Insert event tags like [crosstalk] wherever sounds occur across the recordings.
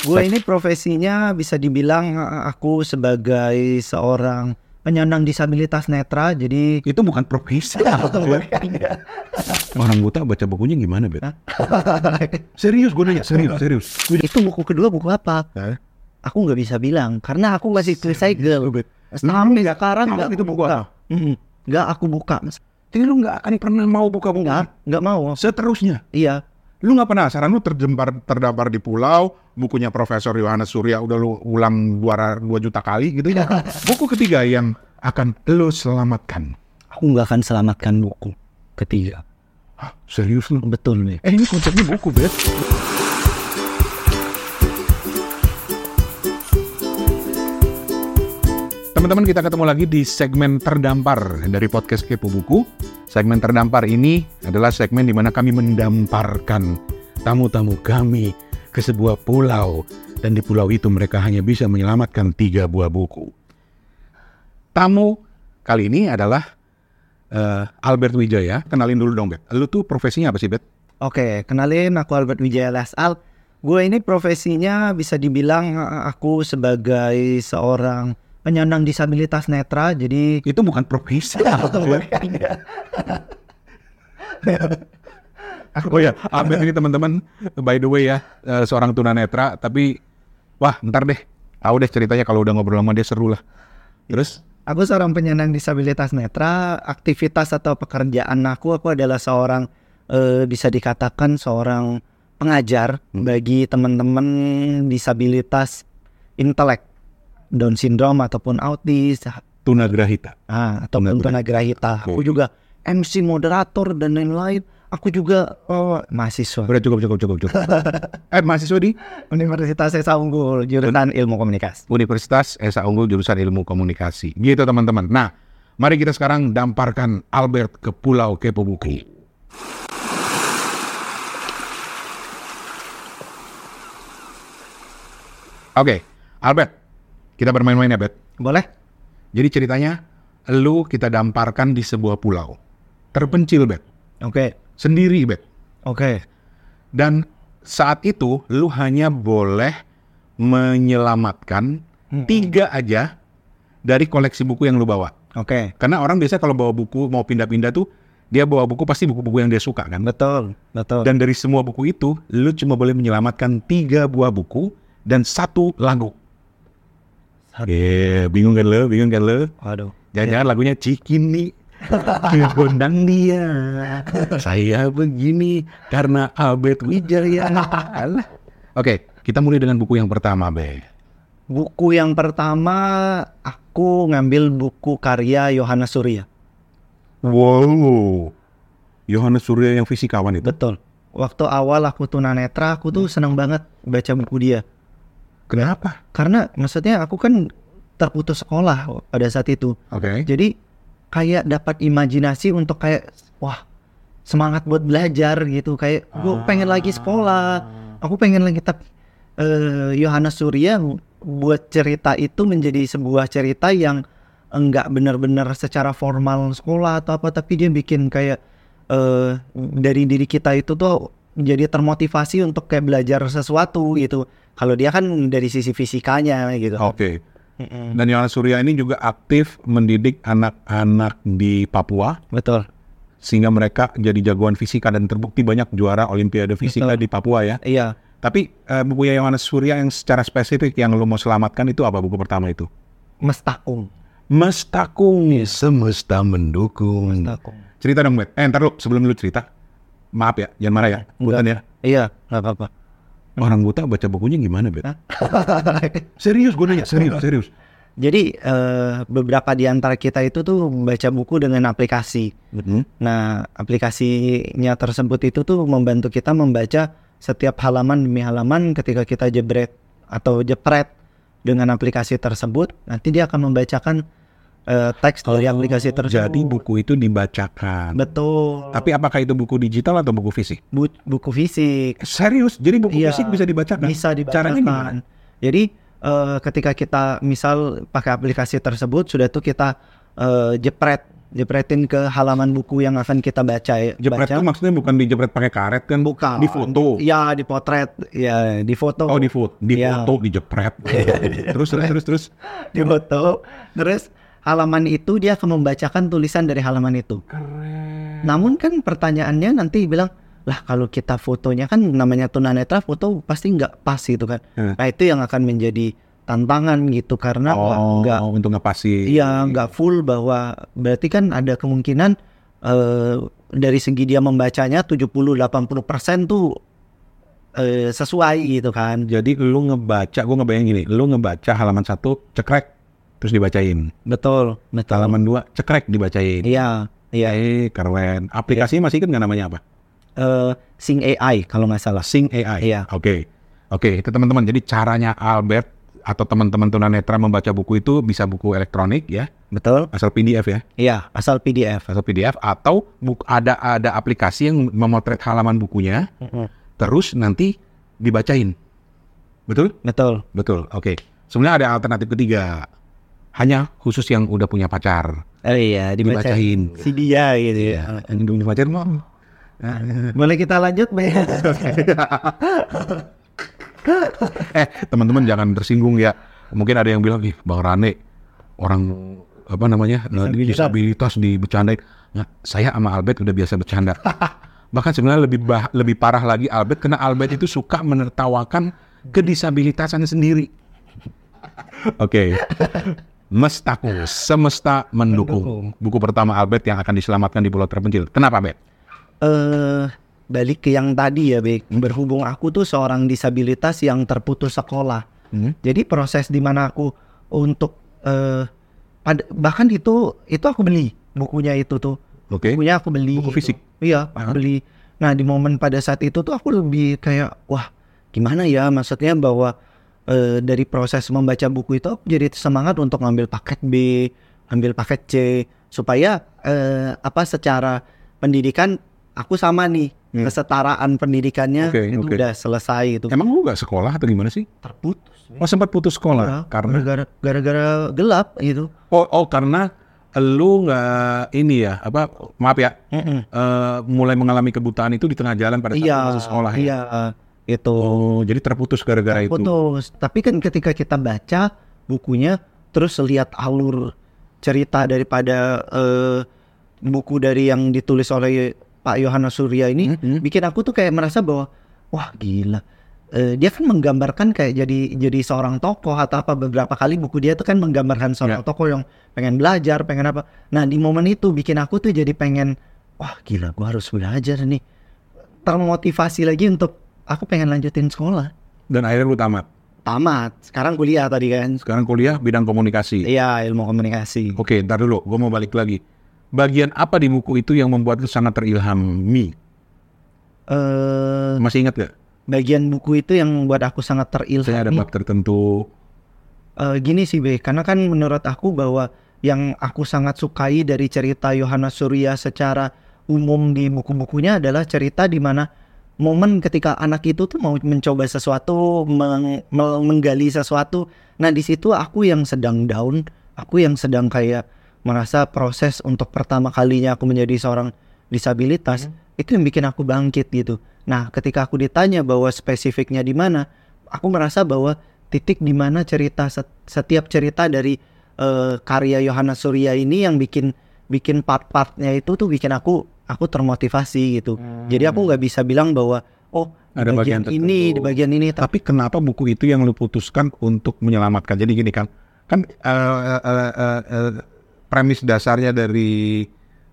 Gue ini profesinya bisa dibilang eh, aku sebagai seorang penyandang disabilitas netra. Jadi Itu bukan profesi. Orang buta baca bukunya gimana, Bet? [laughs] serius, gue nanya, serius, serius. itu buku kedua buku apa? Aku nggak bisa bilang karena aku masih recycle. Sampai sekarang nggak itu buku apa? Nggak aku buka. Jadi lu nggak akan pernah mau buka buku? Nggak, nggak mau. Seterusnya. Iya. Lu nggak penasaran lu terdampar terdampar di pulau, bukunya Profesor Yohanes Surya udah lu ulang dua, dua juta kali gitu ya. [laughs] Buku ketiga yang akan lu selamatkan. Aku nggak akan selamatkan buku ketiga. Hah, serius lu? Betul nih. Eh ini konsepnya buku, Bet. Teman-teman kita ketemu lagi di segmen terdampar dari podcast Kepo Buku. Segmen terdampar ini adalah segmen di mana kami mendamparkan tamu-tamu kami ke sebuah pulau. Dan di pulau itu mereka hanya bisa menyelamatkan tiga buah buku. Tamu kali ini adalah eh, Albert Wijaya. Kenalin dulu dong, Bet. Lu tuh profesinya apa sih, Bet? Oke, kenalin aku Albert Wijaya Lasal. Gue ini profesinya bisa dibilang eh, aku sebagai seorang penyandang disabilitas netra. Jadi itu bukan profesi. [laughs] oh ya, Ahmed ini teman-teman, by the way ya, eh, seorang tunanetra, tapi wah ntar deh, tahu deh ceritanya kalau udah ngobrol sama dia seru lah. Terus, aku seorang penyandang disabilitas netra. Aktivitas atau pekerjaan aku, aku adalah seorang eh, bisa dikatakan seorang pengajar bagi teman-teman disabilitas intelek, Down syndrome ataupun autis, tunagrahita. Ah, ataupun Benar-benar. tunagrahita. Aku juga MC moderator dan lain-lain. Aku juga oh, mahasiswa Udah cukup, cukup, cukup, cukup. [laughs] eh, mahasiswa di Universitas Esa Unggul jurusan Ilmu Komunikasi. Universitas Esa Unggul jurusan Ilmu Komunikasi. Gitu teman-teman. Nah, mari kita sekarang damparkan Albert ke Pulau Kepo Buku. Oke, Albert, kita bermain-main ya, Bet. Boleh? Jadi ceritanya, lu kita damparkan di sebuah pulau. Terpencil, Bet. Oke. Sendiri, Bet. Oke. Dan saat itu, lu hanya boleh menyelamatkan Hmm. tiga aja dari koleksi buku yang lu bawa. Oke. Karena orang biasa kalau bawa buku, mau pindah-pindah tuh, dia bawa buku pasti buku-buku yang dia suka kan. Betul. Betul. Dan dari semua buku itu, lu cuma boleh menyelamatkan tiga buah buku dan satu lagu. Oke, bingung kan lo? Bingung kan lo? Waduh. Jangan-jangan lagunya Cikini Gondang dia Saya begini Karena Albert Wijaya. Oke, kita mulai dengan buku yang pertama, Be. Buku yang pertama aku ngambil buku karya Yohanes Surya. Wow. Yohanes Surya yang fisikawan itu. Betul. Waktu awal aku tunanetra, aku tuh seneng banget baca buku dia. Kenapa? Karena maksudnya aku kan terputus sekolah pada saat itu. Oke. Jadi kayak dapat imajinasi untuk kayak wah semangat buat belajar gitu. Kayak gue pengen lagi sekolah. Aku pengen lagi tapi eh, Yohanes Surya buat cerita itu menjadi sebuah cerita yang enggak benar-benar secara formal sekolah atau apa tapi dia bikin kayak eh, dari diri kita itu tuh jadi termotivasi untuk kayak belajar sesuatu gitu. Kalau dia kan dari sisi fisikanya gitu. Oke. Mm-mm. Dan Yohanes Surya ini juga aktif mendidik anak-anak di Papua betul sehingga mereka jadi jagoan fisika dan terbukti banyak juara Olimpiade fisika Betul. di Papua ya. iya Tapi eh, buku Yohanes Surya yang secara spesifik yang lo mau selamatkan itu apa buku pertama itu? Mestakung Mestakung semesta mendukung. Mestakung Cerita dong, Bet. Eh, ntar lu sebelum lu cerita. Maaf ya, jangan marah ya. Bukan ya. Iya, nggak apa-apa. Orang buta baca bukunya gimana, Bet? [laughs] Serius, gue nanya. Serius, serius. Jadi eh, beberapa di antara kita itu tuh membaca buku dengan aplikasi. Hmm? Nah, aplikasinya tersebut itu tuh membantu kita membaca setiap halaman demi halaman ketika kita jebret atau jepret dengan aplikasi tersebut, nanti dia akan membacakan eh, teks dari aplikasi tersebut. Oh, Jadi buku itu dibacakan. betul. Tapi apakah itu buku digital atau buku fisik? Bu- buku fisik Serius? Jadi buku Iya, fisik bisa dibacakan? bisa Caranya gimana? dibacakan. Jadi eh, ketika kita misal pakai aplikasi tersebut sudah tuh kita eh, jepret jepretin ke halaman buku yang akan kita baca ya. Jepret baca. itu maksudnya bukan dijepret pakai karet kan? Bukan. Di foto. Iya, di potret. Ya, di foto. Oh di foto, di Iya. foto dijepret. [laughs] terus terus terus terus. di foto. Terus halaman itu dia akan membacakan tulisan dari halaman itu. Keren. Namun kan pertanyaannya nanti bilang, lah kalau kita fotonya kan namanya tunanetra foto pasti nggak pas gitu kan. Hmm. Nah itu yang akan menjadi tantangan gitu karena Oh, nggak untuk ngepasi. iya nggak full bahwa berarti kan ada kemungkinan eh, dari segi dia membacanya 70-80% tuh eh, sesuai gitu kan. Jadi lu ngebaca, gua ngebayang gini, lu ngebaca halaman satu cekrek terus dibacain. Betul, betul. Halaman dua cekrek dibacain. Iya, iya. Eh keren. Aplikasinya masih kan nggak namanya apa? Eh, Sing AI kalau nggak salah. Sing AI. Iya. Oke. Oke, itu teman-teman. Jadi caranya Albert atau teman-teman tunanetra membaca buku itu bisa buku elektronik ya, Betul? asal PDF ya, Iya, asal PDF. asal PDF atau buk, ada ada aplikasi yang memotret halaman bukunya, terus nanti dibacain. Betul? Betul. Betul. Oke. Sebenarnya ada alternatif ketiga. Hanya khusus yang udah punya pacar. Oh iya, dibacain. Dibacain. Si dia gitu ya. Yang belum punya pacar mau. Boleh kita lanjut, Be? [laughs] eh teman-teman jangan tersinggung ya. Mungkin ada yang bilang ih bang Rane orang apa namanya disabilitas, disabilitas dibercandain. Nah, saya sama Albert udah biasa bercanda. [laughs] Bahkan sebenarnya lebih bah- lebih parah lagi Albert karena Albert itu suka menertawakan kedisabilitasannya sendiri. Oke. Mestaku semesta mendukung. buku pertama Albert yang akan diselamatkan di pulau terpencil. Kenapa Bet? Eh, balik ke yang tadi ya, Be. Berhubung aku tuh seorang disabilitas yang terputus sekolah. Hmm? Jadi proses di mana aku untuk eh pada, bahkan itu itu aku beli bukunya itu tuh. Oke Bukunya aku beli. Buku fisik? Iya, Aha. beli. Nah, di momen pada saat itu tuh aku lebih kayak wah, gimana ya maksudnya bahwa eh, dari proses membaca buku itu aku jadi semangat untuk ngambil paket B, ambil paket C supaya eh, apa secara pendidikan aku sama nih Hmm. kesetaraan pendidikannya Oke, itu oke. udah selesai itu emang lu gak sekolah atau gimana sih? terputus Oh sempat putus sekolah Ya, karena gara-gara gelap gitu Oh, oh karena lu nggak ini ya apa maaf ya eh, mulai mengalami kebutaan itu di tengah jalan pada saat iya masih sekolah ya. iya itu Oh, jadi terputus gara-gara itu. putus. Tapi kan ketika kita baca bukunya, terus lihat alur cerita daripada eh, buku dari yang ditulis oleh Pak Yohanes Surya ini, Mhm. bikin aku tuh kayak merasa bahwa wah gila. Eh, dia kan menggambarkan kayak jadi jadi seorang tokoh atau apa beberapa kali buku dia tuh kan menggambarkan seorang Ya. tokoh yang pengen belajar, pengen apa. Nah di momen itu bikin aku tuh jadi pengen wah gila, gua harus belajar nih. Termotivasi lagi untuk aku pengen lanjutin sekolah Dan akhirnya lu tamat. tamat sekarang kuliah tadi kan Sekarang kuliah bidang komunikasi. iya ilmu komunikasi Oke, ntar dulu, gue mau balik lagi. Bagian apa di buku itu yang membuat lu sangat terilhami? eh Masih ingat gak? bagian buku itu yang membuat aku sangat Saya ada terilhami bab tertentu. Eh, gini sih be karena kan menurut aku bahwa yang aku sangat sukai dari cerita Yohanes Surya secara umum di buku-bukunya adalah cerita di mana momen ketika anak itu tuh mau mencoba sesuatu, meng- menggali sesuatu. Nah di situ aku yang sedang down, aku yang sedang kayak merasa proses untuk pertama kalinya aku menjadi seorang disabilitas itu yang bikin aku bangkit gitu. Nah ketika aku ditanya bahwa spesifiknya di mana, aku merasa bahwa titik di mana cerita set- setiap cerita dari eh, karya Yohanes Surya ini yang bikin bikin part-partnya itu tuh bikin aku aku termotivasi gitu. Jadi aku nggak bisa bilang bahwa oh Ada bagian bagian, ini di bagian ini tapi Tapi kenapa buku itu yang lu putuskan untuk menyelamatkan? Jadi gini kan, kan eh, eh, eh, eh, premis dasarnya dari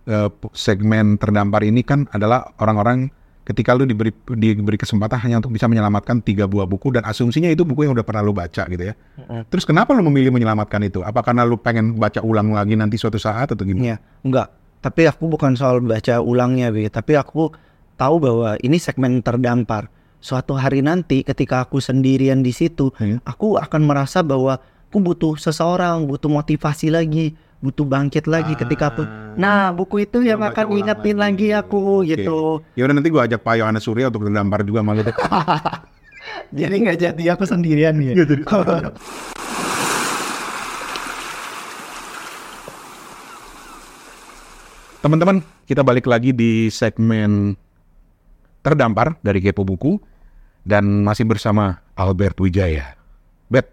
eh, segmen terdampar ini kan adalah orang-orang ketika lu diberi diberi kesempatan hanya untuk bisa menyelamatkan tiga buah buku dan asumsinya itu buku yang udah pernah lu baca gitu ya. Terus kenapa lu memilih menyelamatkan itu? Apa karena lu pengen baca ulang lagi nanti suatu saat atau gimana? ya enggak. Tapi aku bukan soal baca ulangnya, Bi. Tapi aku tahu bahwa ini segmen terdampar. Suatu hari nanti ketika aku sendirian di situ, Hmm. aku akan merasa bahwa aku butuh seseorang, butuh motivasi lagi, butuh bangkit lagi ketika aku. Nah, buku itu yang akan ingetin lagi. lagi, aku Oke. gitu. Ya udah nanti gua ajak Pak Yohanes Surya untuk terdampar juga malu deh. [laughs] Jadi nggak jadi aku sendirian ya. Teman-teman, kita balik lagi di segmen terdampar dari Kepo Buku dan masih bersama Albert Wijaya. Bet,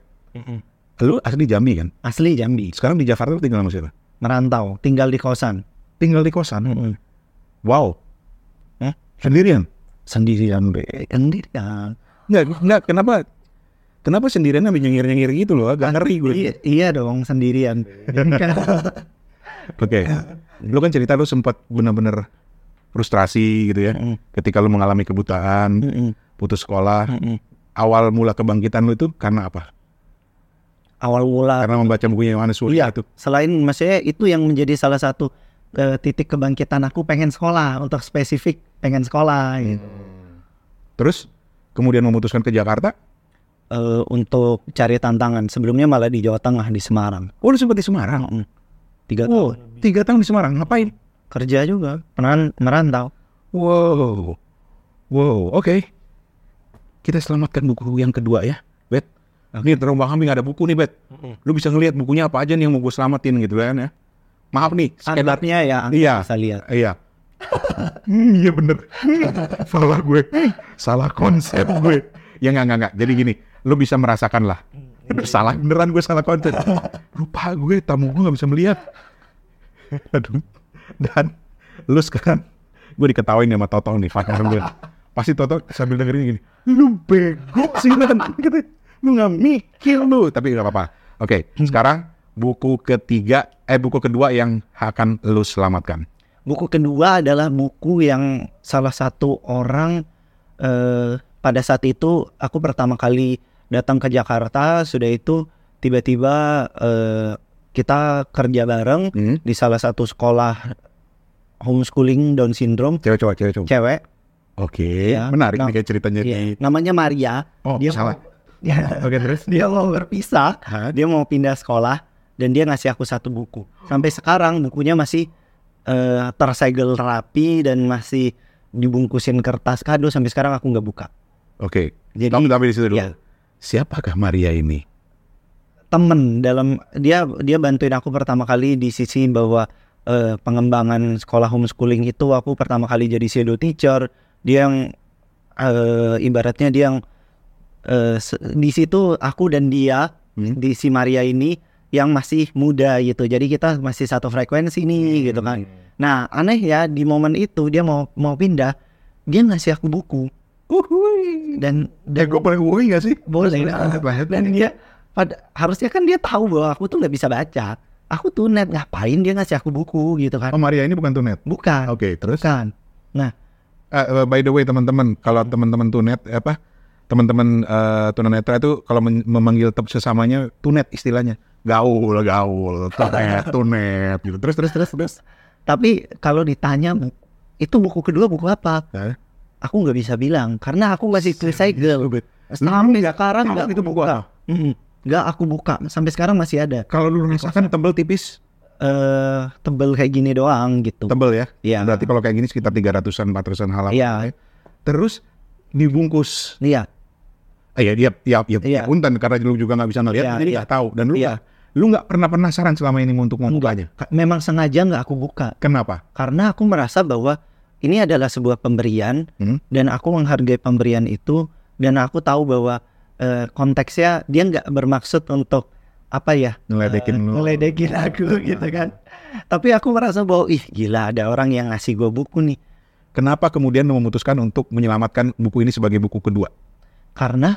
lu asli Jambi kan? Asli Jambi, Sekarang di Jakarta lu tinggal sama siapa? merantau, tinggal di kosan. Tinggal di kosan. Wow. Hah? Sendirian? Sendirian, be. Sendirian. Enggak, enggak. Kenapa? Kenapa sendirian sambil nyengir-nyengir gitu loh? Agak ngeri gue. Iya, iya dong, sendirian. [laughs] Oke. Lu kan cerita lu sempat benar-benar frustrasi gitu ya. Mm. Ketika lu mengalami kebutaan, Mm-mm. putus sekolah. Mm-mm. Awal mula kebangkitan lu itu karena apa? Awal mula Karena membaca bukunya Yohanes Surya itu. selain maksudnya itu yang menjadi salah satu eh, titik kebangkitan aku pengen sekolah untuk spesifik pengen sekolah gitu. Terus kemudian memutuskan ke Jakarta. Eh, untuk cari tantangan sebelumnya malah di Jawa Tengah di Semarang Oh, lu sempat di Semarang. Mm. tiga Oh, tahun tiga tahun di Semarang. Ngapain? kerja juga pernah merantau Wow. Wow, oke. Kita selamatkan buku yang kedua ya. Nih, terombang kambing ada buku nih, Bet. Lu bisa ngelihat bukunya apa aja nih yang mau gue selamatin gitu kan ya. Maaf nih, sekedar Standarnya ya Iya. bisa lihat Iya. Hmm, [laughs] iya bener. [laughs] salah gue. Salah konsep gue. Ya nggak nggak nggak. Jadi gini, lu bisa merasakan lah. salah beneran gue salah konsep. Lupa gue tamu gue nggak bisa melihat. Aduh. Dan lu sekarang gue diketawain sama Toto nih. Pasti Toto sambil dengerin gini, lu bego sih kan, Gitu. Lu nggak mikir lu, tapi nggak apa-apa. Oke, sekarang buku ketiga, eh buku kedua yang akan lu selamatkan. buku kedua adalah buku yang salah satu orang eh, pada saat itu aku pertama kali datang ke Jakarta sudah itu tiba-tiba eh, kita kerja bareng Hmm? di salah satu sekolah homeschooling Down syndrome Cewek cowok, cewek cowok. cewek Oke, Ya, menarik nah, nih kayak ceritanya Iya, di. namanya Maria Oh, dia salah. Ya, Oke, terus? [laughs] dia mau berpisah Hah? dia mau pindah sekolah dan dia ngasih aku satu buku sampai sekarang bukunya masih eh, tersegel rapi dan masih dibungkusin kertas kado sampai sekarang aku nggak buka Oke, jadi kamu tapi di situ dulu. ya. Siapakah Maria ini? temen dalam dia dia bantuin aku pertama kali di sisi bahwa eh, pengembangan sekolah homeschooling itu aku pertama kali jadi shadow teacher dia yang eh, ibaratnya dia yang eh, se- di situ aku dan dia Hmm. di si Maria ini yang masih muda gitu jadi kita masih satu frekuensi nih gitu kan nah aneh ya di momen itu dia mau mau pindah dia ngasih aku buku Uhuy. dan Eh, dan gue boleh wuih gak sih? boleh nah, dan dia pada harusnya kan dia tahu bahwa aku tuh nggak bisa baca aku tuh net ngapain dia ngasih aku buku gitu kan Oh, Maria ini bukan tunet. bukan Oke, terus? bukan Eh, eh, by the way teman-teman, kalau teman-teman tunet eh, apa? Teman-teman eh, tunanetra itu kalau memanggil tep sesamanya tunet istilahnya. Gaul, gaul, tunet, [laughs] tunet gitu. Terus terus terus terus. tapi kalau ditanya itu buku kedua buku apa Hah? aku nggak bisa bilang karena aku masih segel Bet. sampai sekarang nggak itu buku Mm-mm. nggak aku buka sampai sekarang masih ada Kalau lu rasakan tebel tipis, eh tebel kayak gini doang gitu tebel ya. Iya. Berarti kalau kayak gini sekitar 300-an, 400-an halaman. Iya. Terus dibungkus. iya Ah, iya, dia, ya, ya, Iya. punten karena lu juga nggak bisa ngeliat, Iya, jadi iya. nggak tahu. Dan lu Iya. lu nggak pernah penasaran selama ini untuk membukanya. Ka- memang sengaja nggak aku buka Kenapa? karena aku merasa bahwa ini adalah sebuah pemberian Hmm? dan aku menghargai pemberian itu dan aku tahu bahwa eh, konteksnya dia nggak bermaksud untuk apa ya Ngeledekin eh, lu. ngeledekin aku [laughs] gitu kan tapi aku merasa bahwa ih gila ada orang yang ngasih gue buku nih Kenapa kemudian memutuskan untuk menyelamatkan buku ini sebagai buku kedua? Karena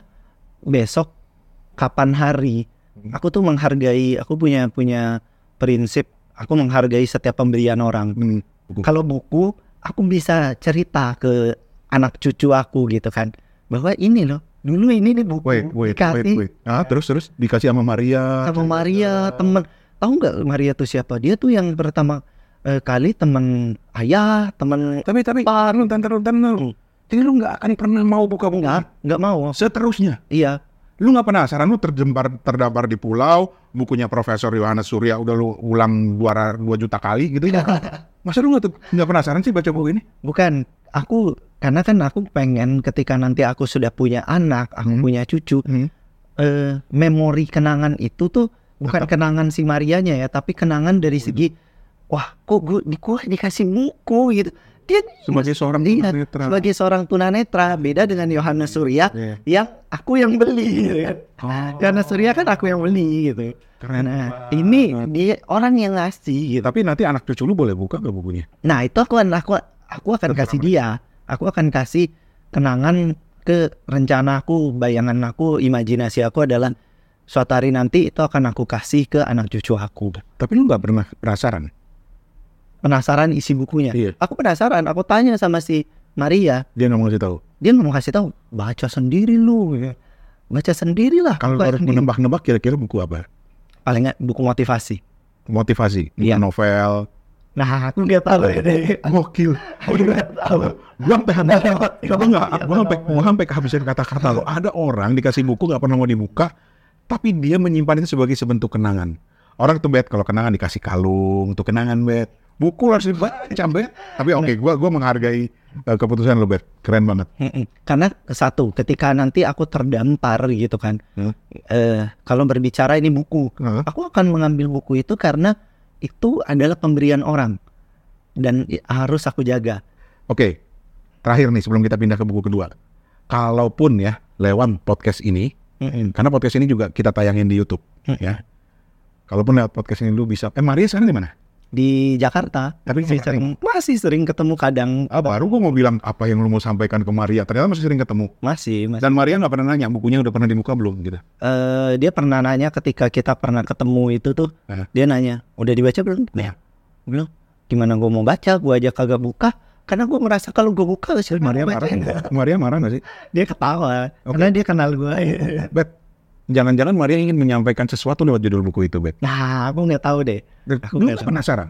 besok kapan hari Hmm. aku tuh menghargai aku punya punya prinsip aku menghargai setiap pemberian orang Hmm, buku. kalau buku aku bisa cerita ke anak cucu aku gitu kan bahwa ini loh dulu ini nih buku Wait, wait, dikasih wait, wait. Ah, terus terus dikasih sama Maria. sama Maria temen tahu nggak Maria tuh siapa dia tuh yang pertama eh, kali temen ayah temen Tapi tapi Pak. lu Hmm. Jadi lu nggak akan pernah mau buka buku. nggak nggak mau Seterusnya. iya Lu nggak penasaran lu terjempar terdampar di pulau, bukunya Profesor Yohanes Surya udah lu ulang dua, dua juta kali gitu ya. [laughs] Masa lu nggak penasaran sih baca buku ini? bukan aku karena kan aku pengen ketika nanti aku sudah punya anak aku Hmm. punya cucu Hmm. eh, memori kenangan itu tuh bukan kenangan si Marianya ya tapi kenangan dari segi wah kok gue di gua dikasih buku gitu dia Sebagai seorang Iya, tunanetra. sebagai seorang tunanetra beda dengan Yohanes Surya Iya. yang aku yang beli gitu kan Oh, Yohanes Surya kan aku yang beli gitu keren. nah ini dia orang yang ngasih gitu Tapi nanti anak cucu lu boleh buka gak bukunya? nah itu aku aku aku akan Terserah kasih dia aku akan kasih kenangan ke rencana aku bayangan aku imajinasi aku adalah suatu hari nanti itu akan aku kasih ke anak cucu aku Tapi lu gak pernah penasaran? Penasaran isi bukunya Iya. aku penasaran aku tanya sama si Maria Dia gak mau kasih tahu. dia nggak mau kasih tahu baca sendiri lu ya. baca sendirilah Kalau harus menebak-nebak kira-kira buku apa? paling nggak buku motivasi Motivasi, buku Iya. novel. nah aku nggak tahu ini Gokil. aku nggak tahu Gua sampai Nggak. Gua nggak, gua sampai gua sampai kehabisan kata-kata lo. Ada orang dikasih buku nggak pernah mau dibuka, tapi dia menyimpan itu sebagai sebentuk kenangan. Orang tuh bet kalau kenangan dikasih kalung, tuh kenangan bet. Buku harus dibaca. Tapi oke, gua gua menghargai eh, keputusan lo bet. Keren banget. Karena satu ketika nanti aku terdampar gitu kan Hmm. eh kalau berbicara ini buku Heeh. aku akan mengambil buku itu karena itu adalah pemberian orang dan harus aku jaga Oke, terakhir nih sebelum kita pindah ke buku kedua. Kalaupun ya lewat podcast ini, Mm-mm. karena podcast ini juga kita tayangin di YouTube, Hmm. ya. Kalaupun lewat podcast ini lu bisa, eh Maria sekarang di mana? Di Jakarta Tapi masih sering masih sering ketemu kadang Ah, baru gua mau bilang apa yang lu mau sampaikan ke Maria. Ternyata masih sering ketemu. masih masih Dan Maria nggak pernah nanya bukunya udah pernah dibuka belum gitu. eh dia pernah nanya ketika kita pernah ketemu itu tuh Hah? dia nanya udah dibaca belum ya belum gimana gue mau baca gue aja kagak buka karena gue merasa kalau gue buka siapa Maria marah. Maria marah nggak sih? dia ketawa Oke. karena dia kenal gue Bet, jangan-jangan Maria ingin menyampaikan sesuatu lewat judul buku itu, Bet. nah aku nggak tahu deh Aku lu nggak penasaran?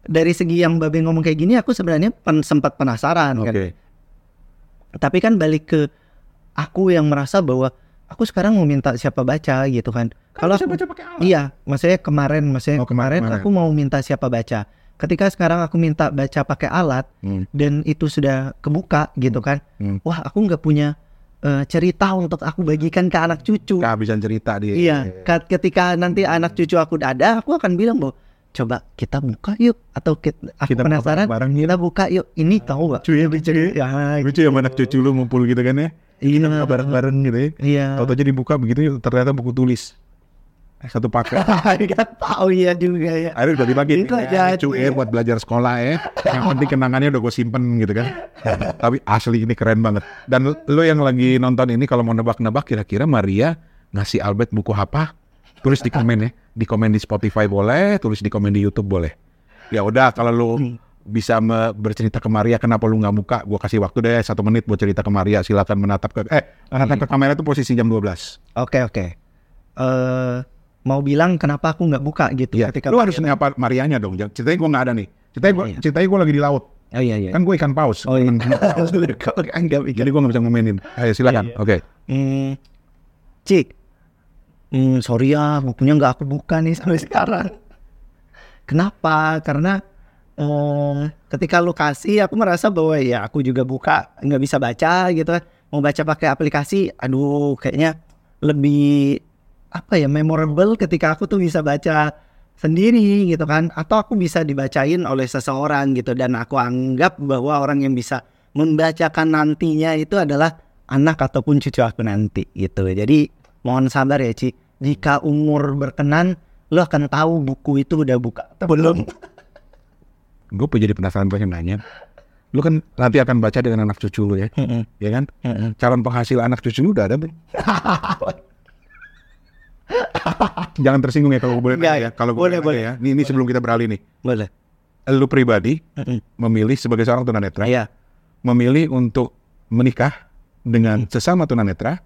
dari segi yang babe ngomong kayak gini aku sebenarnya pen- sempat penasaran Oke. kan tapi kan balik ke aku yang merasa bahwa aku sekarang mau minta siapa baca gitu kan kalau bisa aku baca pakai alat. Iya, maksudnya kemarin, maksudnya Oh, kemarin, kemarin, kemarin. aku mau minta siapa baca. Ketika sekarang aku minta baca pakai alat Hmm. dan itu sudah kebuka gitu kan, Hmm. wah aku nggak punya eh, cerita untuk aku bagikan ke anak cucu. Kehabisan cerita dia. Iya, ka- ketika nanti anak cucu aku udah ada, aku akan bilang bahwa coba kita buka yuk atau kita, aku Kita buka penasaran bareng kita buka yuk. Ini tahu nggak? Lucu ya, lucu ya. Ya, Lucu ya anak cucu lu ngumpul gitu kan ya. iya, Bareng-bareng gitu ya. Iya. Tahu aja dibuka begitu ternyata buku tulis. Satu paket. [laughs] Nggak tahu ya juga ya. Akhirnya udah dibagi Itu aja, lucu ya buat belajar sekolah ya. Yang penting kenangannya udah gue simpen gitu kan. [laughs] Tapi asli ini keren banget. Dan lo yang lagi nonton ini kalau mau nebak-nebak kira-kira Maria ngasih Albert buku apa? Tulis di komen ya. Di komen di Spotify boleh, tulis di komen di YouTube boleh. Ya udah kalau lo bisa bercerita ke Maria kenapa lu nggak buka gue kasih waktu deh satu menit buat cerita ke Maria silakan menatap ke eh menatap ke kamera itu posisi jam 12 Oke oke. Eh mau bilang kenapa aku nggak buka gitu Iya, ketika lu harus nyapa Marianya dong. Ceritanya gue nggak ada nih. Ceritanya gue, Iya. ceritanya gue lagi di laut. Oh iya iya. Kan gue ikan paus. Oh iya. [laughs] Enggak Jadi gue nggak bisa ngomenin. Ayo silakan. Iya, Oke. Hmm, Cik. Hmm, sorry ya, bukunya nggak aku buka nih sampai [laughs] sekarang. Kenapa? Karena eh, ketika lu kasih, aku merasa bahwa ya aku juga buka nggak bisa baca gitu kan. Mau baca pakai aplikasi, aduh kayaknya lebih apa ya memorable ketika aku tuh bisa baca sendiri gitu kan. Atau aku bisa dibacain oleh seseorang gitu. Dan aku anggap bahwa orang yang bisa membacakan nantinya itu adalah anak ataupun cucu aku nanti gitu. Jadi mohon sabar ya Ci. Jika umur berkenan lo akan tahu buku itu udah buka atau belum. [laughs] Gue jadi penasaran pengen nanya. Lu kan nanti akan baca dengan anak cucu lu ya, ya kan? Calon penghasil anak cucu lu udah ada belum? [laughs] Jangan tersinggung ya kalau gue boleh Nggak, nanya ya. Kalau gue boleh, boleh, ya. Ini, ini sebelum kita beralih nih. boleh Lu pribadi memilih sebagai seorang tunanetra, iya memilih untuk menikah dengan sesama tunanetra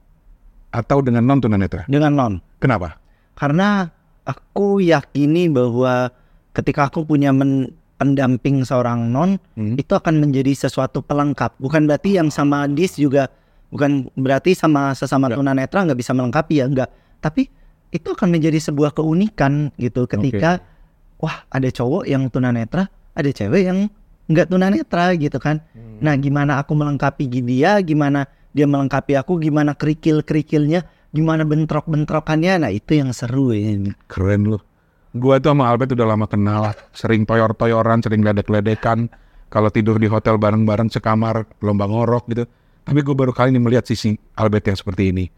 atau dengan non tunanetra. dengan non Kenapa? karena aku yakini bahwa ketika aku punya men- pendamping seorang non Hmm. itu akan menjadi sesuatu pelengkap bukan berarti yang sama dis juga bukan berarti sama sesama tunanetra nggak bisa melengkapi ya enggak tapi itu akan menjadi sebuah keunikan gitu ketika wah ada cowok yang tunanetra ada cewek yang nggak tunanetra gitu kan nah gimana aku melengkapi dia gimana dia melengkapi aku gimana kerikil kerikilnya gimana bentrok bentrokannya nah itu yang seru ini Keren lu. Gua tuh sama Albert udah lama kenal, sering toyor-toyoran, sering ledek-ledekan. Kalau tidur di hotel bareng-bareng sekamar, lomba ngorok gitu. Tapi gue baru kali ini melihat sisi Albert yang seperti ini.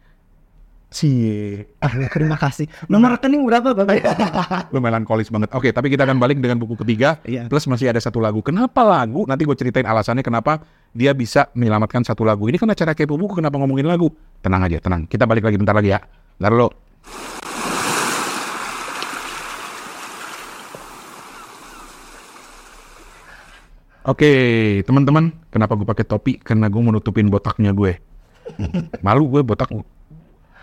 Cie. Ah, terima kasih. Nomor rekening berapa, Bapak? [laughs] Lu melankolis banget. Oke, tapi kita akan balik dengan buku ketiga. Iya. Plus masih ada satu lagu. Kenapa lagu? Nanti gue ceritain alasannya kenapa dia bisa menyelamatkan satu lagu. Ini kan acara kepo buku, kenapa ngomongin lagu? Tenang aja, tenang. Kita balik lagi bentar lagi ya. Bentar dulu. Oke, teman-teman, kenapa gue pakai topi? Karena gue menutupin botaknya gue. Malu gue botak.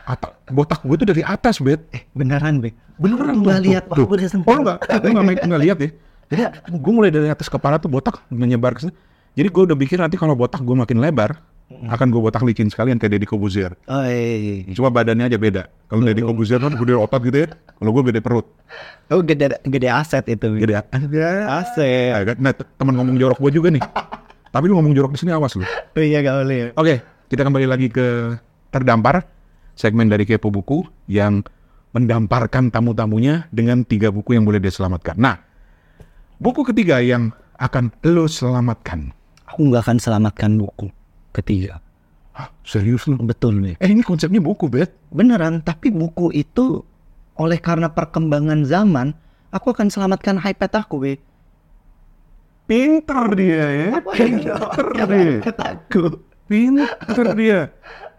Ata- botak gue tuh dari atas, bet. eh, beneran, Be. Beneran tuh, lihat. tuh, Wah, udah. Oh lu nggak, lu nggak, nggak lihat ya? Jadi gue mulai dari atas kepala tuh botak menyebar ke sini. Jadi gue udah pikir nanti kalau botak gue makin lebar, akan gue botak licin sekalian kayak Deddy Kobuzier. Oh, iya, iya. Cuma badannya aja beda. Kalau Deddy Kobuzier kan gede otot gitu ya. Kalau gue gede perut. Oh, gede, gede aset itu. Be. Gede. Aset. Nah, te- teman ngomong jorok gue juga nih. Tapi lu ngomong jorok di sini awas lu. Oh, iya, gak boleh. Oke, kita kembali lagi ke terdampar segmen dari Kepo Buku yang mendamparkan tamu-tamunya dengan tiga buku yang boleh dia selamatkan. Nah, buku ketiga yang akan lo selamatkan. Aku nggak akan selamatkan buku ketiga. Hah, serius lu? Betul, Be. Eh, ini konsepnya buku, Bet. Beneran, tapi buku itu oleh karena perkembangan zaman, aku akan selamatkan iPad aku, Be. Pinter dia ya. Pinter dia. Pinter dia.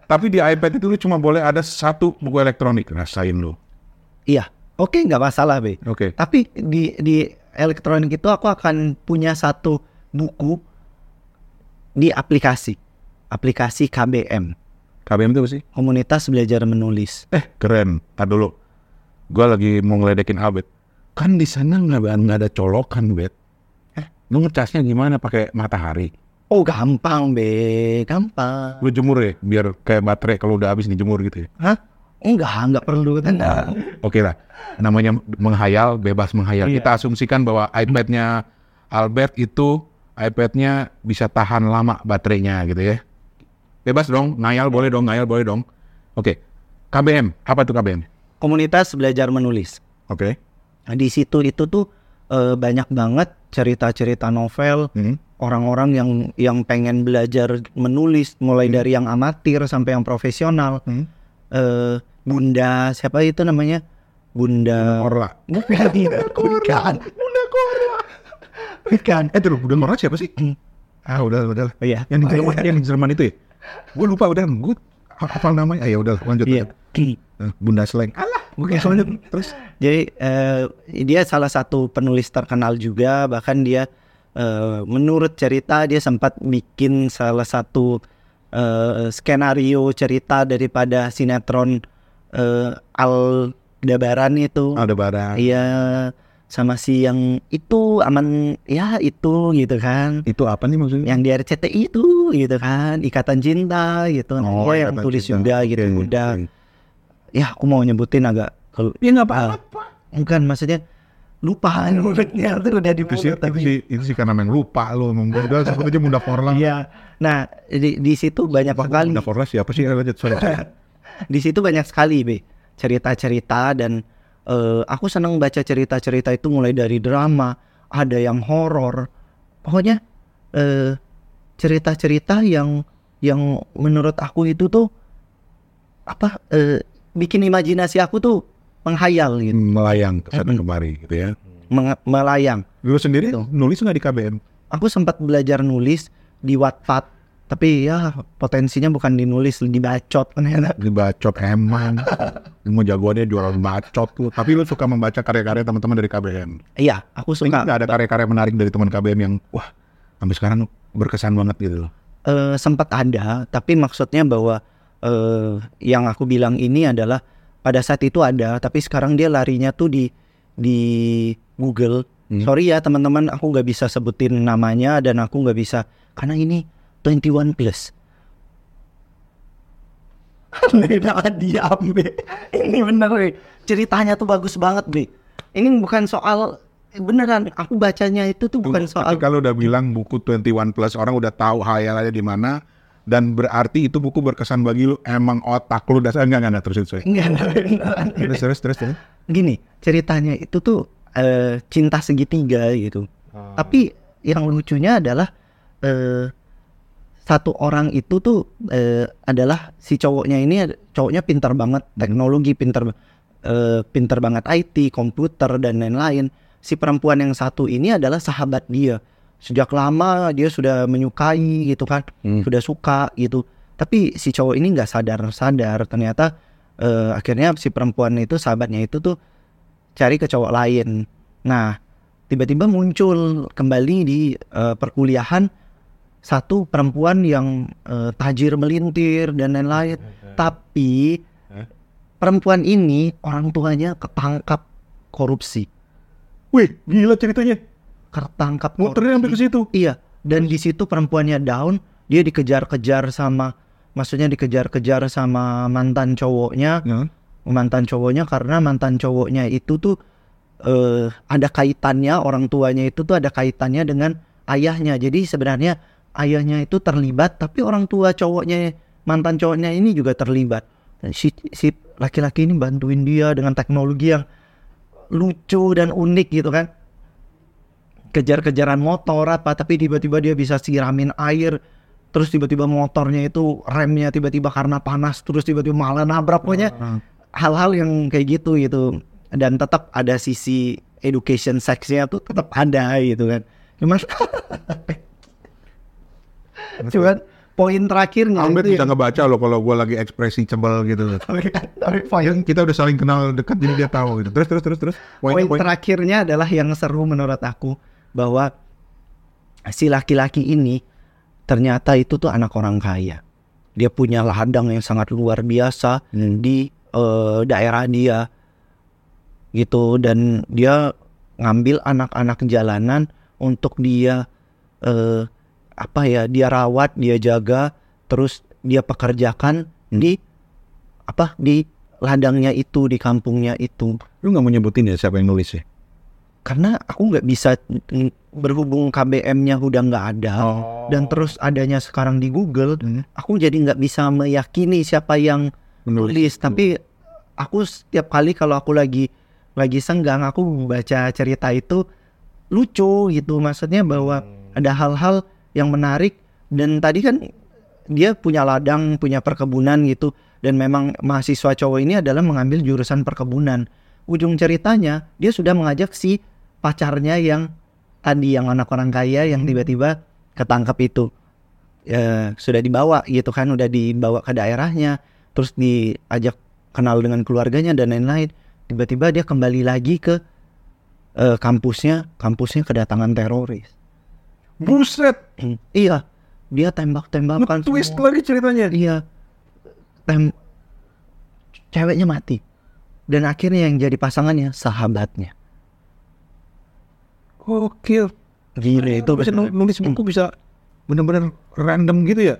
Tapi di iPad itu lu cuma boleh ada satu buku elektronik. Rasain lu. Iya, oke nggak masalah, Be. Oke. Tapi di di elektronik itu aku akan punya satu buku di aplikasi. Aplikasi KBM, KBM itu apa sih? Komunitas Belajar Menulis. Eh, keren. Tar dulu. Gua lagi mau ngeledekin Albert. Kan di sana nggak ada colokan, Bet. Eh, lu ngecasnya gimana pakai matahari? Oh, gampang, Be. Gampang. Lu jemur ya, biar kayak baterai kalau udah habis dijemur gitu ya. Hah? Enggak, enggak perlu. Tenang. Oke lah, namanya menghayal, bebas menghayal. Iya. Kita asumsikan bahwa iPad-nya Albert itu iPad-nya bisa tahan lama baterainya gitu ya. Bebas dong, ngayal boleh dong, ngayal boleh dong. Oke, KBM, apa tuh KBM? Komunitas Belajar Menulis. Oke. Nah, di situ itu tuh eh, banyak banget cerita-cerita novel Hmm. orang-orang yang yang pengen belajar menulis mulai dari yang amatir sampai yang profesional. Hmm. Eh, Bunda siapa itu namanya? Bunda Korla. Bukan, [laughs] bukan. Bunda Korla. Bukan. Eh terus Bunda Korla siapa sih? Ah udah udah. Oh iya. Yang di Jerman, yang di Jerman itu ya? Gue lupa udah, gue hafal namanya. Ah, ya udah lanjut. Iya. lanjut. Eh, Bunda Sleng. Bukan soalnya terus. Jadi eh, dia salah satu penulis terkenal juga, bahkan dia eh, menurut cerita dia sempat bikin salah satu eh, skenario cerita daripada sinetron eh, Aldebaran itu. Ada barang. Iya, sama si yang itu aman ya itu gitu kan. Itu apa nih maksudnya? Yang di RCTI itu gitu kan, Ikatan Cinta gitu. Oh, dia yang tulis Cinta. juga gitu. Oke, Udah oke. Ya aku mau nyebutin agak kalau Ya nggak Ah, bukan maksudnya lupa [laughs] mulutnya itu udah di mulut tapi itu sih, itu sih karena memang lupa lo. Memang udah sebut aja Bunda Korla. iya nah di di situ banyak sekali Bunda Korla siapa sih? Lanjut, sorry. [laughs] di situ banyak sekali be cerita-cerita dan eh, aku senang baca cerita-cerita itu mulai dari drama ada yang horor pokoknya eh, cerita-cerita yang yang menurut aku itu tuh apa eh, bikin imajinasi aku tuh menghayal gitu Melayang ke sana kemari gitu ya. menge- melayang Lu sendiri Tuh. nulis nggak di KBM? aku sempat belajar nulis di Wattpad tapi ya potensinya bukan dinulis dibacot ternyata [laughs] Dibacot emang. [laughs] Mau jagoannya jualan bacot tuh. Tapi lu suka membaca karya-karya teman-teman dari KBM. iya aku Ini suka nggak ada karya-karya menarik dari teman KBM yang wah sampai sekarang berkesan banget gitu loh. Eh, sempat ada tapi maksudnya bahwa eh, yang aku bilang ini adalah pada saat itu ada tapi sekarang dia larinya tuh di di Google. Hmm. sorry ya teman-teman aku nggak bisa sebutin namanya dan aku nggak bisa karena ini 21 plus. [laughs] Diam be. Ini bener be. Ceritanya tuh bagus banget be. Ini bukan soal Beneran Aku bacanya itu tuh bukan Tapi soal kalau udah bilang buku 21 plus orang udah tahu hayalannya di mana dan berarti itu buku berkesan bagi lu. Emang otak lu dasar enggak enggak, enggak terus terus Enggak beneran terus terus terus, terus. gini ceritanya itu tuh eh, cinta segitiga gitu. Ah. tapi yang lucunya adalah eh, satu orang itu tuh eh, adalah si cowoknya ini cowoknya pintar banget teknologi pintar eh, pintar banget IT komputer dan lain-lain. Si perempuan yang satu ini adalah sahabat dia sejak lama dia sudah menyukai gitu kan Hmm. sudah suka gitu. Tapi si cowok ini nggak sadar sadar ternyata eh, akhirnya si perempuan itu sahabatnya itu tuh cari ke cowok lain. Nah tiba-tiba muncul kembali di eh, perkuliahan satu perempuan yang eh, tajir melintir dan lain-lain. Tapi perempuan ini orang tuanya ketangkap korupsi. Wih, gila ceritanya. Ketangkap Muternya sampai ke situ. Iya, dan di situ perempuannya down, dia dikejar-kejar sama maksudnya dikejar-kejar sama mantan cowoknya, Ya. mantan cowoknya karena mantan cowoknya itu tuh eh ada kaitannya orang tuanya itu tuh ada kaitannya dengan ayahnya. Jadi sebenarnya ayahnya itu terlibat tapi orang tua cowoknya mantan cowoknya ini juga terlibat. Dan si si laki-laki ini bantuin dia dengan teknologi yang lucu dan unik gitu kan kejar-kejaran motor apa tapi tiba-tiba dia bisa siramin air terus tiba-tiba motornya itu remnya tiba-tiba karena panas terus tiba-tiba malah nabrak pokoknya Ah. hal-hal yang kayak gitu gitu dan tetap ada sisi education seksnya tuh tetap ada gitu kan cuman [laughs] cuman poin terakhirnya Albert itu bisa ngebaca loh kalau gue lagi ekspresi cebel gitu. [laughs] tapi poin Kita udah saling kenal dekat jadi dia tahu gitu. Terus terus terus terus. Poin Poin poin. terakhirnya adalah yang seru menurut aku bahwa si laki-laki ini ternyata itu tuh anak orang kaya. Dia punya ladang yang sangat luar biasa di eh, daerah dia gitu dan dia ngambil anak-anak jalanan untuk dia eh, apa ya dia rawat dia jaga terus dia pekerjakan di apa di ladangnya itu di kampungnya itu Lu nggak mau nyebutin ya siapa yang nulis ya? Karena aku nggak bisa berhubung KBM-nya udah nggak ada Oh. dan terus adanya sekarang di Google Hmm. aku jadi nggak bisa meyakini siapa yang menulis. nulis tapi aku setiap kali kalau aku lagi lagi senggang aku baca cerita itu lucu gitu maksudnya bahwa ada hal-hal yang menarik dan tadi kan dia punya ladang punya perkebunan gitu dan memang mahasiswa cowok ini adalah mengambil jurusan perkebunan ujung ceritanya dia sudah mengajak si pacarnya yang tadi yang anak orang kaya yang tiba-tiba ketangkap itu ya, sudah dibawa gitu kan udah dibawa ke daerahnya terus diajak kenal dengan keluarganya dan lain-lain tiba-tiba dia kembali lagi ke eh, kampusnya kampusnya kedatangan teroris Buset. [clears throat] iya dia tembak-tembakan Twist semua. lagi ceritanya. iya tem ceweknya mati dan akhirnya yang jadi pasangannya sahabatnya Gokil. gila itu bisa nulis buku bisa bener-bener random gitu ya?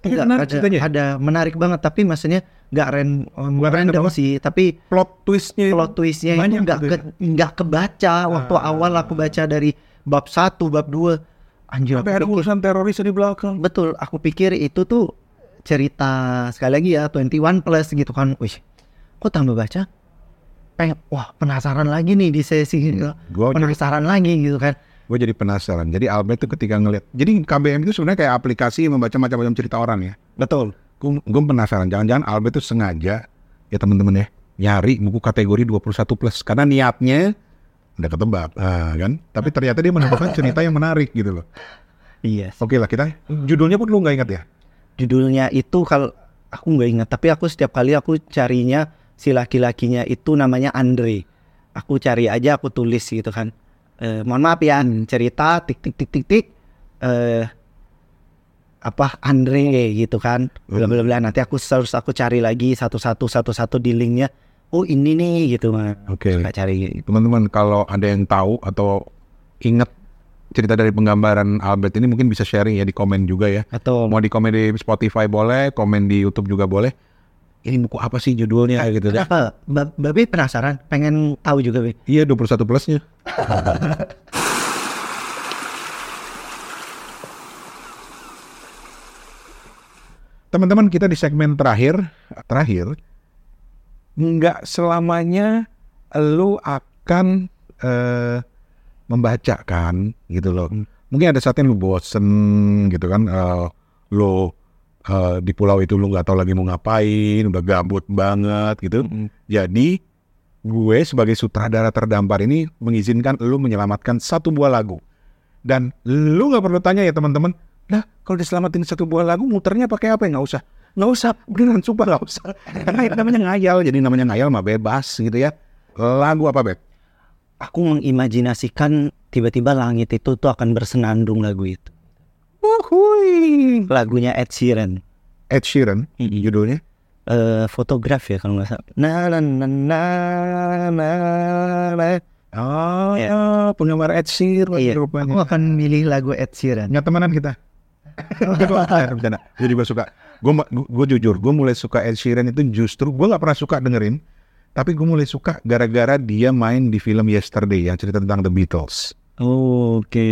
Enggak, menarik ada, ceritanya. ada menarik banget tapi maksudnya nggak ran, Nggak random random sih tapi Plot twistnya plot twistnya itu nggak gitu ke, ya. nggak kebaca waktu Ah. awal aku baca dari bab 1, bab 2 anjir Sampai ada urusan teroris di belakang. betul aku pikir itu tuh cerita sekali lagi ya 21 plus gitu kan wih kok tambah baca pengen wah penasaran lagi nih di sesi Gua penasaran lagi gitu kan gue jadi penasaran. Jadi Albert tuh ketika ngeliat, jadi KBM itu sebenarnya kayak aplikasi membaca macam-macam cerita orang ya. betul Gue penasaran, jangan-jangan Albert tuh sengaja ya teman-teman ya nyari buku kategori 21 plus karena niatnya udah ketebak, ah, kan? Tapi ternyata dia menemukan [laughs] cerita yang menarik gitu loh. iya Oke lah kita, judulnya pun lu nggak ingat ya? judulnya itu kalau aku nggak ingat tapi aku setiap kali aku carinya si laki-lakinya itu namanya Andre. Aku cari aja aku tulis gitu kan. Eh, mohon maaf ya cerita tik tik tik tik tik. Eh apa Andre gitu kan. Bla bla bla. Nanti aku search aku cari lagi satu-satu satu-satu di linknya. Oh ini nih gitu mah Oke. suka cari. Teman-teman kalau ada yang tahu atau ingat cerita dari penggambaran Albert ini mungkin bisa sharing ya di komen juga ya. atau Mau di komen di Spotify boleh, komen di YouTube juga boleh. Ini buku apa sih judulnya gitu ya. apa Ba- Babe penasaran pengen tahu juga Be. Iya 21 plusnya. [laughs] Teman-teman kita di segmen terakhir, terakhir nggak selamanya lu akan eh, membacakan gitu loh. Mungkin ada saatnya lu bosen gitu kan, eh, lu eh, di pulau itu lu nggak tahu lagi mau ngapain, udah gabut banget gitu. Jadi gue sebagai sutradara terdampar ini mengizinkan lu menyelamatkan satu buah lagu. Dan lu nggak perlu tanya ya teman-teman, nah kalau diselamatin satu buah lagu muternya pakai apa ya? Nggak usah, nggak usah, beneran sumpah nggak usah. [laughs] Karena itu namanya ngayal, jadi namanya ngayal mah bebas gitu ya. Lagu apa Beb? Aku mengimajinasikan tiba-tiba langit itu tuh akan bersenandung lagu itu. Uhuy. Lagunya Ed Sheeran. Ed Sheeran, judulnya. Eh fotograf ya kalau nggak salah. Na na na na na na. Oh, Ya. ya, penggemar Ed Sheeran Iya, aku rupanya. akan milih lagu Ed Sheeran. Nggak temenan kita. [laughs] Eh, Bercanda. Jadi gue suka. Gue gue jujur, gue mulai suka Ed Sheeran itu justru gue nggak pernah suka dengerin, tapi gue mulai suka gara-gara dia main di film Yesterday yang cerita tentang The Beatles. Oke.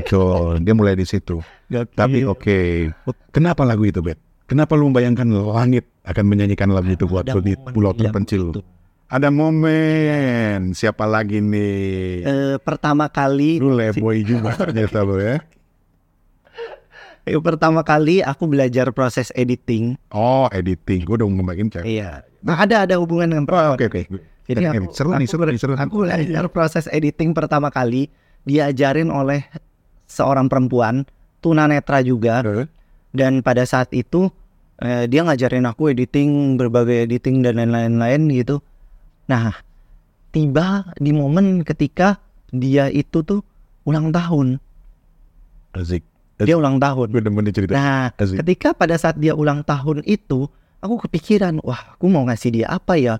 Itu dia mulai di situ. Tapi oke, kenapa lagu itu, Bet? Kenapa lu membayangkan langit akan menyanyikan lagu itu buat lu di pulau yang terpencil? itu. Ada momen. Siapa lagi nih? Eh, pertama kali Lu leboy juga [laughs] ternyata lu ya. eh, pertama kali aku belajar proses editing. Oh, editing. Gue udah ngomongin cewek. Iya. Nah, ada ada hubungan dengan Oh, oke oke. Jadi Oke, aku, seru nih, seru nih, seru. Aku belajar proses editing pertama kali diajarin oleh seorang perempuan tunanetra juga dan pada saat itu eh, dia ngajarin aku editing berbagai editing dan lain-lain gitu. Nah, tiba di momen ketika dia itu tuh ulang tahun. Asik. Dia ulang tahun. Nih cerita. Nah, Asik. ketika pada saat dia ulang tahun itu, aku kepikiran, wah, aku mau ngasih dia apa ya?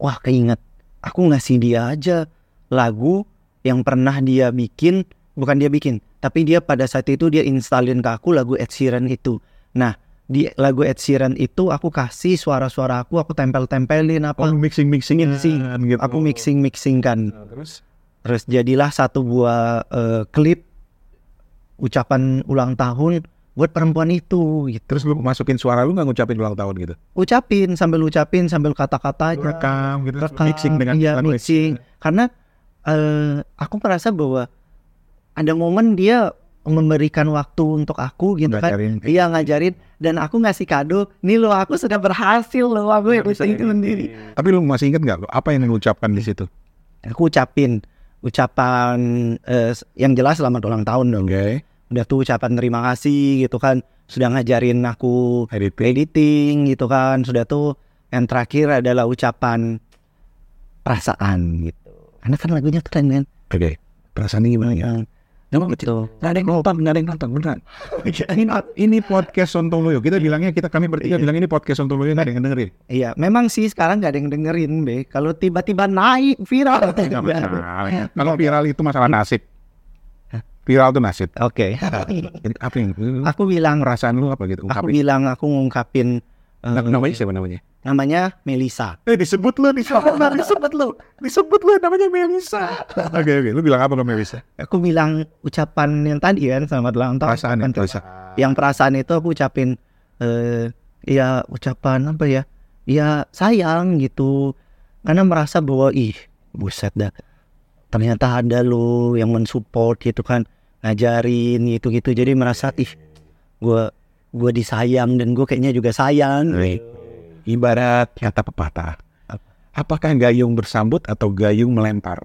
Wah, keinget, aku ngasih dia aja lagu yang pernah dia bikin, bukan dia bikin, tapi dia pada saat itu dia installin ke aku lagu Ed Sheeran itu. Nah, di lagu Ed Sheeran itu aku kasih suara-suara aku, aku tempel-tempelin Oh, apa, lu mixing mixing Mixing. gitu. aku mixing-mixing kan. Nah, terus Terus jadilah satu buah klip ucapan ulang tahun buat perempuan itu gitu. terus lu masukin suara lu nggak ngucapin ulang tahun gitu. Ucapin sambil ucapin sambil kata-katanya. Rekam gitu. Rekam, mixing dengan iya, dengan mixing. Karena eh, aku merasa bahwa ada momen dia memberikan waktu untuk aku gitu kan. Ngajarin. Iya ngajarin dan aku ngasih kado. Nih lo aku sudah berhasil loh aku yang bisa bikin sendiri. Tapi lu masih inget nggak lu apa yang lu ucapkan di situ? Aku ucapin ucapan eh, yang jelas selamat ulang tahun dong. Oke. udah tuh ucapan terima kasih gitu kan sudah ngajarin aku Editing. editing gitu kan sudah tuh yang terakhir adalah ucapan perasaan gitu karena kan lagunya keren kan Oke. Perasaannya gimana ya? Emang gitu Nggak ada yang nonton, nggak ada yang nonton, beneran. [laughs] ini, ini podcast Sontoloyo. Kita bilangnya, kita kami bertiga bilang ini podcast Sontoloyo, nggak ada yang dengerin. iya memang sih sekarang nggak ada yang dengerin be kalau tiba-tiba naik viral. Kalau viral itu masalah nasib. Viral itu nasib. oke Apa yang, aku bilang perasaan lu apa gitu? aku bilang aku ngungkapin Nah, namanya siapa namanya? namanya Melisa Eh disebut lu, disebut [laughs] disebut lu, disebut lu namanya Melisa. Oke oke, lu bilang apa ke Melisa? aku bilang ucapan yang tadi kan selamat ulang tahun. Perasaan yang Melisa. yang perasaan itu aku ucapin eh ya ucapan apa ya? Ya sayang gitu. Karena merasa bahwa ih buset dah. Ternyata ada lo yang mensupport gitu kan ngajarin gitu gitu jadi merasa ih gua gua disayang dan gue kayaknya juga sayang Ibarat kata pepatah. Apakah gayung bersambut atau gayung melempar?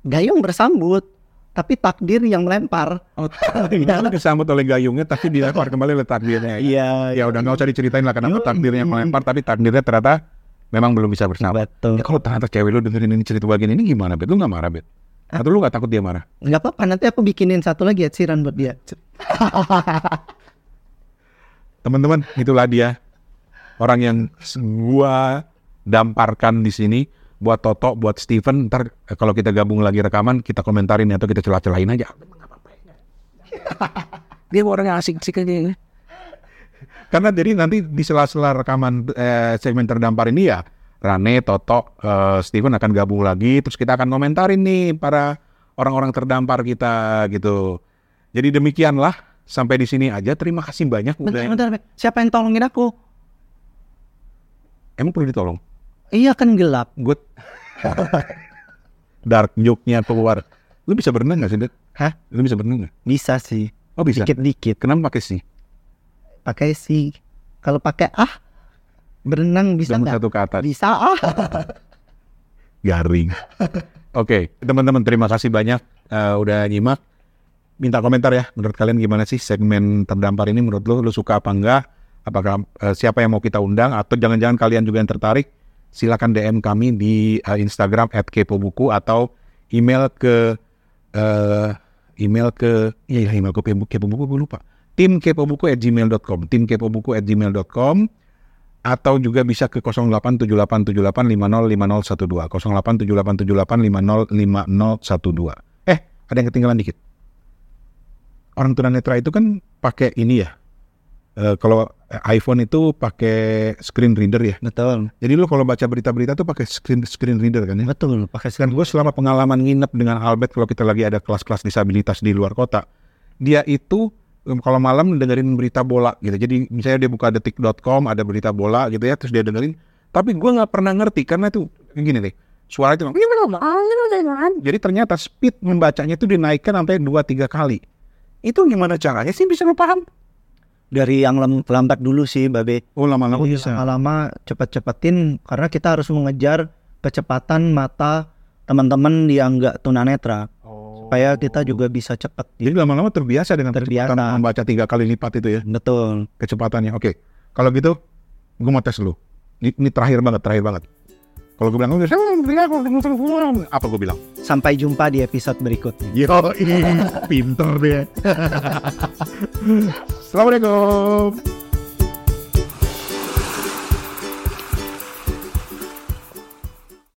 gayung bersambut tapi takdir yang melempar Oh, dia [laughs] disambut oleh gayungnya tapi dilempar kembali oleh takdirnya. iya Ya udah nggak usah diceritain lah kenapa takdirnya melempar tapi takdirnya ternyata memang belum bisa bersama. betul Ya kalau ternyata cewek lu dengerin ini cerita bagian ini gimana bet? Lu nggak marah bet? Atau lu nggak takut dia marah? nggak apa-apa nanti aku bikinin satu lagi Ed Sheeran buat dia [laughs] Teman-teman, itulah dia orang yang gua damparkan di sini buat Toto, buat Steven. Ntar kalau kita gabung lagi rekaman, kita komentarin atau kita celah-celahin aja. [laughs] Dia orang yang asik-asik aja. Karena jadi nanti di sela-sela rekaman eh, segmen terdampar ini ya, Rane, Toto, eh, Steven akan gabung lagi. Terus kita akan komentarin nih para orang-orang terdampar kita gitu. Jadi demikianlah sampai di sini aja. Terima kasih banyak. bentar, udah- bentar, bentar. siapa yang tolongin aku Emang perlu ditolong? iya kan gelap Gue [laughs] Dark joke-nya keluar. Lu bisa berenang nggak sih? Hah? Lu bisa berenang nggak? Bisa sih. Oh bisa. Dikit-dikit. Kenapa pakai sih? Pakai sih. Kalau pakai ah berenang bisa nggak? satu ke atas. Bisa ah. [laughs] Garing. Oke, teman-teman terima kasih banyak eh, udah nyimak. Minta komentar ya, menurut kalian gimana sih segmen terdampar ini? Menurut lu, lu suka apa enggak? Apakah eh, siapa yang mau kita undang? Atau jangan-jangan kalian juga yang tertarik? Silakan DM kami di eh, Instagram @kepobuku atau email ke eh, email ke ya, ya email ke kepo, kepobuku gue lupa. Tim kepobuku at gmail.com tim kepobuku at gmail.com atau juga bisa ke 087878505012 087878505012 eh ada yang ketinggalan dikit orang tunanetra itu kan pakai ini ya Eh, kalau iPhone itu pakai screen reader ya Betul. jadi lu kalau baca berita-berita tuh pakai screen screen reader kan ya Betul. Pakai dan gue selama pengalaman nginep dengan Albert kalau kita lagi ada kelas-kelas disabilitas di luar kota, dia itu em, kalau malam dengerin berita bola gitu. Jadi misalnya dia buka detik.com ada berita bola gitu ya, terus dia dengerin. Tapi gue nggak pernah ngerti karena itu gini nih, suara itu jadi ternyata speed membacanya itu dinaikkan sampai 2-3 kali. Itu gimana caranya sih bisa lo paham? dari yang lambat dulu sih, Babe. Oh lama-lama bisa. lama-lama cepet-cepetin karena kita harus mengejar kecepatan mata teman-teman yang enggak tunanetra supaya kita juga bisa cepat. Jadi lama-lama terbiasa dengan Terbiasa. kecepatan membaca tiga kali lipat itu ya. Betul. kecepatannya. Oke, kalau gitu, gue mau tes lu. Ini, ini terakhir banget, terakhir banget. Kalau gue bilang, apa gue bilang? Sampai jumpa di episode berikutnya. Yo, pinter dia. [laughs] Assalamualaikum.